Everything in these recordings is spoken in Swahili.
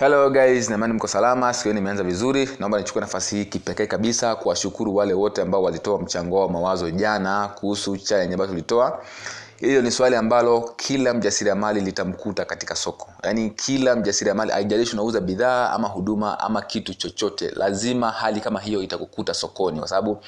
hello guys. Naimani mko salama. Sikio nimeanza vizuri. Naomba nichukue nafasi hii kipekee kabisa kuwashukuru wale wote ambao walitoa mchango wao mawazo jana kuhusu challenge ambayo tulitoa. Hilo ni swali ambalo kila mjasiriamali litamkuta katika soko. Yaani kila mjasiriamali aijalishi unauza bidhaa ama huduma ama kitu chochote lazima hali kama hiyo itakukuta sokoni kwa sababu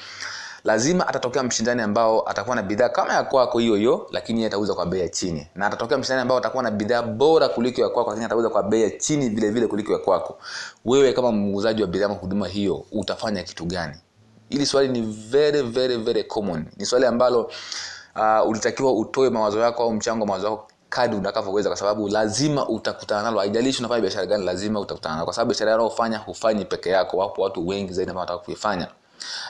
lazima atatokea mshindani ambao atakuwa na bidhaa kama ya kwako hiyo hiyo lakini yeye atauza kwa bei ya chini. Na atatokea mshindani ambao atakuwa na bidhaa bora kuliko ya kwako lakini atauza kwa bei ya chini vile vile kuliko ya kwako. Wewe kama muuzaji wa bidhaa huduma hiyo utafanya kitu gani? Hili swali ni very very very common. Ni swali ambalo uh, ulitakiwa utoe mawazo yako au mchango wa mawazo yako kadi utakavyoweza kwa sababu lazima utakutana nalo. Haijalishi unafanya biashara gani lazima utakutana nalo. Kwa sababu biashara unayofanya hufanyi peke yako. Wapo watu wengi zaidi ambao wanataka kuifanya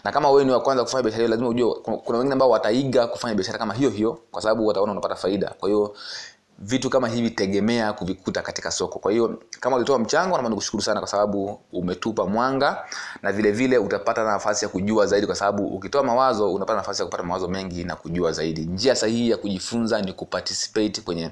na kama wewe ni wa kwanza kufanya biashara hiyo lazima ujue kuna wengine ambao wataiga kufanya biashara kama hiyo hiyo kwa sababu wataona unapata faida. Kwa hiyo vitu kama hivi tegemea kuvikuta katika soko. Kwa hiyo kama ulitoa mchango naomba nikushukuru sana kwa sababu umetupa mwanga na vile vile utapata nafasi ya kujua zaidi kwa sababu ukitoa mawazo unapata nafasi ya kupata mawazo mengi na kujua zaidi. Njia sahihi ya kujifunza ni kuparticipate kwenye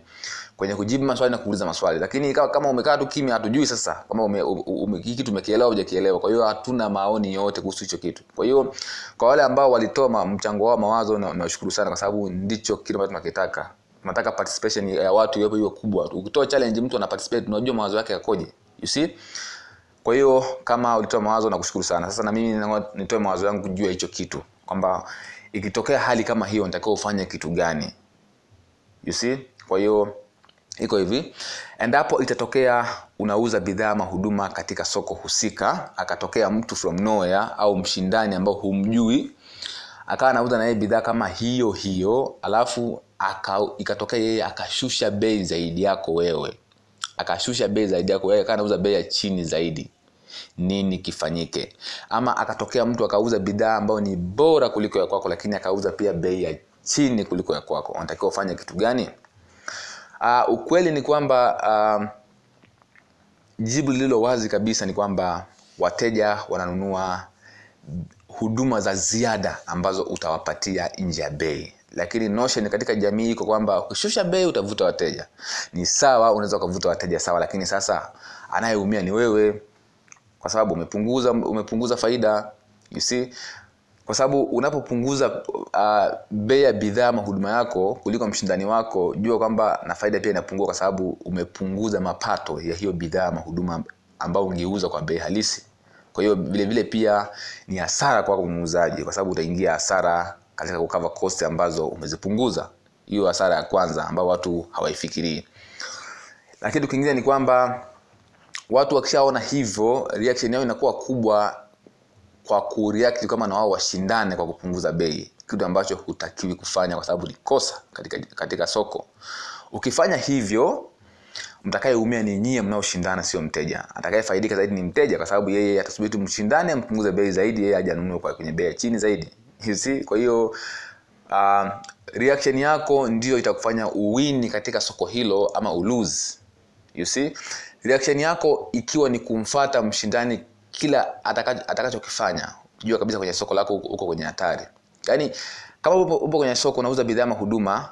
kwenye kujibu maswali na kuuliza maswali. Lakini kama, umekaa tu kimya hatujui sasa kama ume, ume, hiki kitu umekielewa hujakielewa. Kwa hiyo hatuna maoni yote kuhusu hicho kitu. Kwa hiyo kwa wale ambao walitoa mchango wao mawazo nawashukuru na sana kwa sababu ndicho kitu ambacho tunakitaka tunataka participation ya watu iwepo hiyo kubwa ukitoa challenge mtu ana participate unajua mawazo yake yakoje. You see? Kwa hiyo kama ulitoa mawazo nakushukuru sana. Sasa na mimi nitoe mawazo yangu juu ya hicho kitu. Kwamba ikitokea hali kama hiyo nitakiwa ufanye kitu gani? You see? Kwa hiyo iko hivi. Endapo itatokea unauza bidhaa ama huduma katika soko husika. Akatokea mtu from nowhere au mshindani ambao humjui. Akawa anauza na yeye bidhaa kama hiyo hiyo. Alafu aka, ikatokea yeye akashusha bei zaidi yako wewe. Akashusha bei zaidi yako wewe akawa bei ya chini zaidi. Nini kifanyike? Ama akatokea mtu akauza bidhaa ambayo ni bora kuliko ya kwako lakini akauza pia bei ya chini kuliko ya kwako. Unatakiwa ufanye kitu gani? Uh, ukweli ni kwamba uh, jibu lililo wazi kabisa ni kwamba wateja wananunua huduma za ziada ambazo utawapatia nje ya bei lakini notion katika jamii iko kwamba ukishusha bei utavuta wateja. Ni sawa unaweza ukavuta wateja sawa lakini sasa anayeumia ni wewe. Kwa sababu umepunguza umepunguza faida you see. Kwa sababu unapopunguza uh, bei ya bidhaa ama huduma yako kuliko mshindani wako jua kwamba na faida pia inapungua kwa sababu umepunguza mapato ya hiyo bidhaa ama huduma ambayo ungeuza kwa bei halisi. Kwa hiyo vile vile pia ni hasara kwako muuzaji kwa sababu utaingia hasara katika kukava cost ambazo umezipunguza. Hiyo hasara ya kwanza ambayo watu hawaifikirii. Lakini kingine ni kwamba watu wakishaona hivyo reaction yao inakuwa kubwa kwa kureact kama na wao washindane kwa kupunguza bei. Kitu ambacho hutakiwi kufanya kwa sababu ni kosa katika, katika soko. Ukifanya hivyo mtakayeumia ni nyie mnaoshindana sio mteja. Atakayefaidika zaidi ni mteja kwa sababu yeye atasubiri tu mshindane ampunguze bei zaidi yeye ajanunue kwenye bei ya chini zaidi see? kwa hiyo uh, reaction yako ndio itakufanya uwini katika soko hilo ama ulose you see? reaction yako ikiwa ni kumfata mshindani kila atakachokifanya. Ataka jua kabisa kwenye soko lako uko kwenye hatari. Yaani kama upo, upo kwenye soko unauza bidhaa ama huduma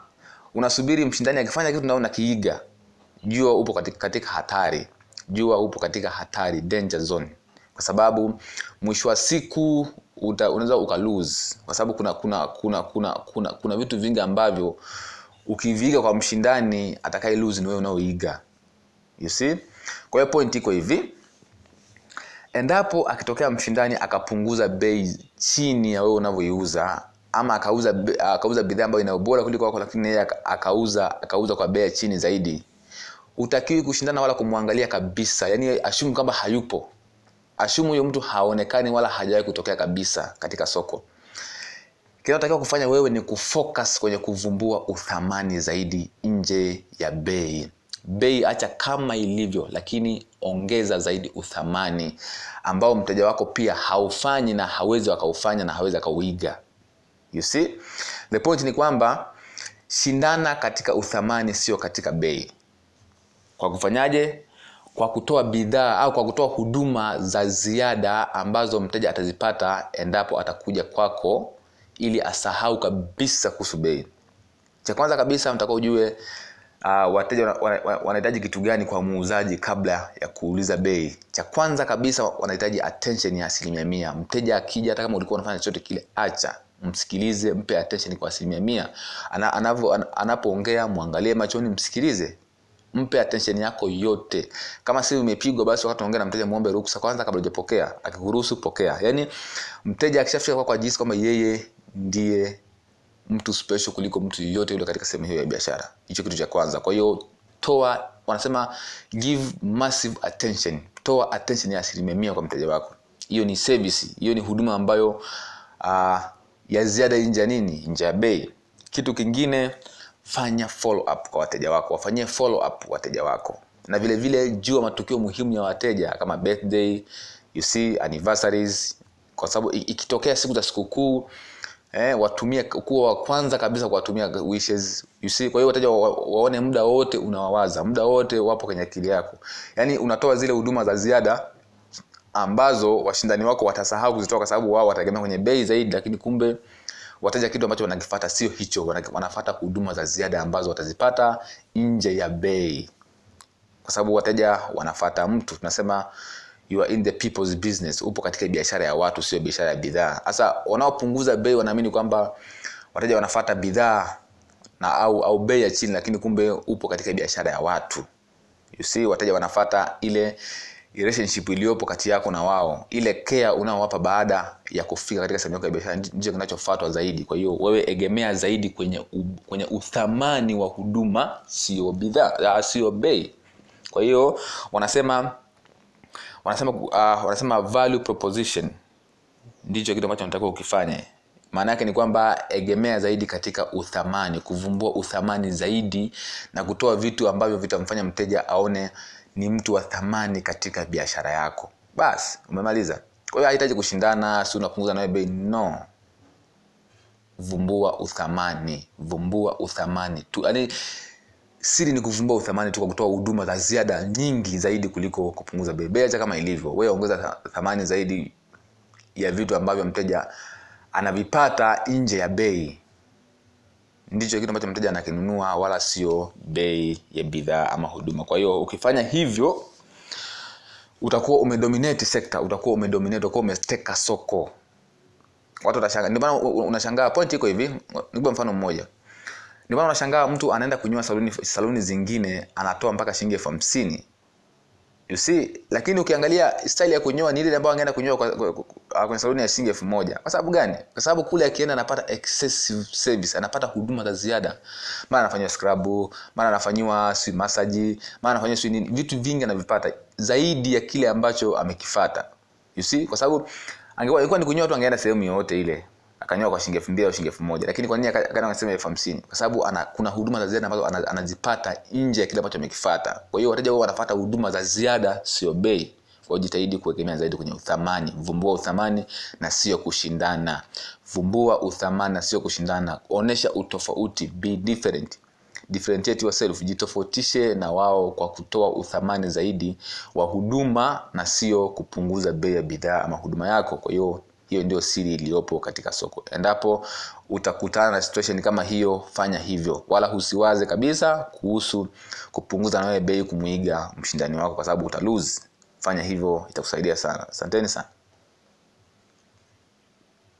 unasubiri mshindani akifanya kitu nao unakiiga jua upo katika, katika hatari. Jua upo katika hatari danger zone kwa sababu mwisho wa siku unaweza uka lose. Kwa sababu kuna kuna kuna kuna kuna kuna vitu vingi ambavyo ukiviiga kwa mshindani atakaye lose ni wewe unaoiga. You see? Kwa hiyo point iko hivi. Endapo akitokea mshindani akapunguza bei chini ya wewe unavyoiuza ama akauza akauza bidhaa ambayo ina ubora kuliko wako lakini yeye akauza akauza kwa bei chini zaidi utakiwi kushindana wala kumwangalia kabisa. Yani ashumu kwamba hayupo ashumu huyo mtu haonekani wala hajawahi kutokea kabisa katika soko. Kinachotakiwa kufanya wewe ni kufocus kwenye kuvumbua uthamani zaidi nje ya bei. Bei acha kama ilivyo lakini ongeza zaidi uthamani ambao mteja wako pia haufanyi na hawezi akaufanya na hawezi akauiga. You see? The point ni kwamba shindana katika uthamani sio katika bei. Kwa kufanyaje kwa kutoa bidhaa au kwa kutoa huduma za ziada ambazo mteja atazipata endapo atakuja kwako ili asahau kabisa kuhusu bei. Cha kwanza kabisa mtaka ujue uh, wateja wanahitaji wana, wana, kitu gani kwa muuzaji kabla ya kuuliza bei. Cha kwanza kabisa wanahitaji attention ya asilimia mia. Mteja akija hata kama ulikuwa unafanya chochote kile acha msikilize mpe attention kwa asilimia mia. Anapoongea mwangalie machoni msikilize mpe attention yako yote. Kama si umepigwa basi wakati unaongea na mteja muombe ruhusa. Kwanza kabla hujapokea akikuruhusu pokea. Yaani mteja akishafika kwa, kwa jinsi kwamba yeye ndiye mtu special kuliko mtu yoyote yule katika sehemu hiyo ya biashara. Hicho kitu cha kwanza. Kwa hiyo toa wanasema give massive attention. Toa attention ya asilimia mia kwa mteja wako. Hiyo ni service. Hiyo ni huduma ambayo uh, ya ziada nje ya nini? Nje ya bei. Kitu kingine fanya follow up kwa wateja wako wafanyie follow up wateja wako. Na vile vile jua matukio muhimu ya wateja kama birthday you see anniversaries kwa sababu ikitokea siku za sikukuu eh, watumie kuwa wa kwanza kabisa kuwatumia wishes you see. Kwa hiyo wateja wa, waone muda wote unawawaza muda wote wapo kwenye akili yako. Yaani unatoa zile huduma za ziada ambazo washindani wako watasahau kuzitoa kwa sababu wao watategemea kwenye bei zaidi lakini kumbe wateja kitu ambacho wanakifata sio hicho wanafata huduma za ziada ambazo watazipata nje ya bei. Kwa sababu wateja wanafata mtu tunasema you are in the people's business upo katika biashara ya watu sio biashara ya bidhaa. Sasa wanaopunguza bei wanaamini kwamba wateja wanafata bidhaa na au au bei ya chini lakini kumbe upo katika biashara ya watu. You see wateja wanafata ile relationship iliyopo kati yako na wao ile kea unaowapa baada ya kufika katika sehemu yako ya biashara ndicho kinachofuatwa zaidi. Kwa hiyo wewe egemea zaidi kwenye u, kwenye uthamani wa huduma sio bidhaa sio bei. Kwa hiyo wanasema wanasema uh, wanasema value proposition ndicho kitu ambacho natakiwa ukifanye. Maana yake ni kwamba egemea zaidi katika uthamani kuvumbua uthamani zaidi na kutoa vitu ambavyo vitamfanya mteja aone ni mtu wa thamani katika biashara yako. Basi umemaliza. Kwa hiyo hahitaji kushindana si unapunguza nawe bei. No. Vumbua uthamani. Vumbua uthamani tu. Yani siri ni kuvumbua uthamani tu kwa kutoa huduma za ziada nyingi zaidi kuliko kupunguza bei. Bei kama ilivyo wewe ongeza thamani zaidi ya vitu ambavyo mteja anavipata nje ya bei ndicho kitu ambacho mteja anakinunua wala sio bei ya bidhaa ama huduma. Kwa hiyo ukifanya hivyo utakuwa umedominate sekta utakuwa umedominate utakuwa umeteka soko. Watu watashangaa. Ndio maana unashangaa point iko hivi. Nikupe mfano mmoja. Ndio maana unashangaa mtu anaenda kunywa saluni, saluni zingine anatoa mpaka shilingi elfu hamsini you see lakini ukiangalia style ya kunyoa ni ile ambayo angeenda kunyoa kwenye saluni ya shilingi elfu moja. Kwa sababu gani? Kwa sababu kule akienda anapata excessive service anapata huduma za ziada. Mara anafanyiwa scrub mara anafanyiwa si massage mara anafanyiwa si nini vitu vingi anavipata zaidi ya kile ambacho amekifata. You see? Kwa sababu angekuwa ni kunyoa tu angeenda sehemu yoyote ile akanyoa kwa shilingi elfu mbili au shilingi elfu moja. Lakini kwa nini akaenda anasema elfu hamsini? Kwa sababu ana, kuna huduma za ziada ambazo anazipata nje ya kile ambacho amekifata. Kwa hiyo wateja wao wanapata huduma za ziada sio bei. Kwa jitahidi kuegemea zaidi kwenye uthamani. Vumbua uthamani na sio kushindana. Vumbua uthamani na sio kushindana. Onesha utofauti be different. Differentiate yourself. Jitofautishe na wao kwa kutoa uthamani zaidi wa huduma na sio kupunguza bei ya bidhaa ama huduma yako. Kwa hiyo hiyo ndio siri iliyopo katika soko. Endapo utakutana na situation kama hiyo fanya hivyo. Wala usiwaze kabisa kuhusu kupunguza nawewe bei kumwiga mshindani wako kwa sababu utaluzi fanya hivyo itakusaidia sana. Asanteni sana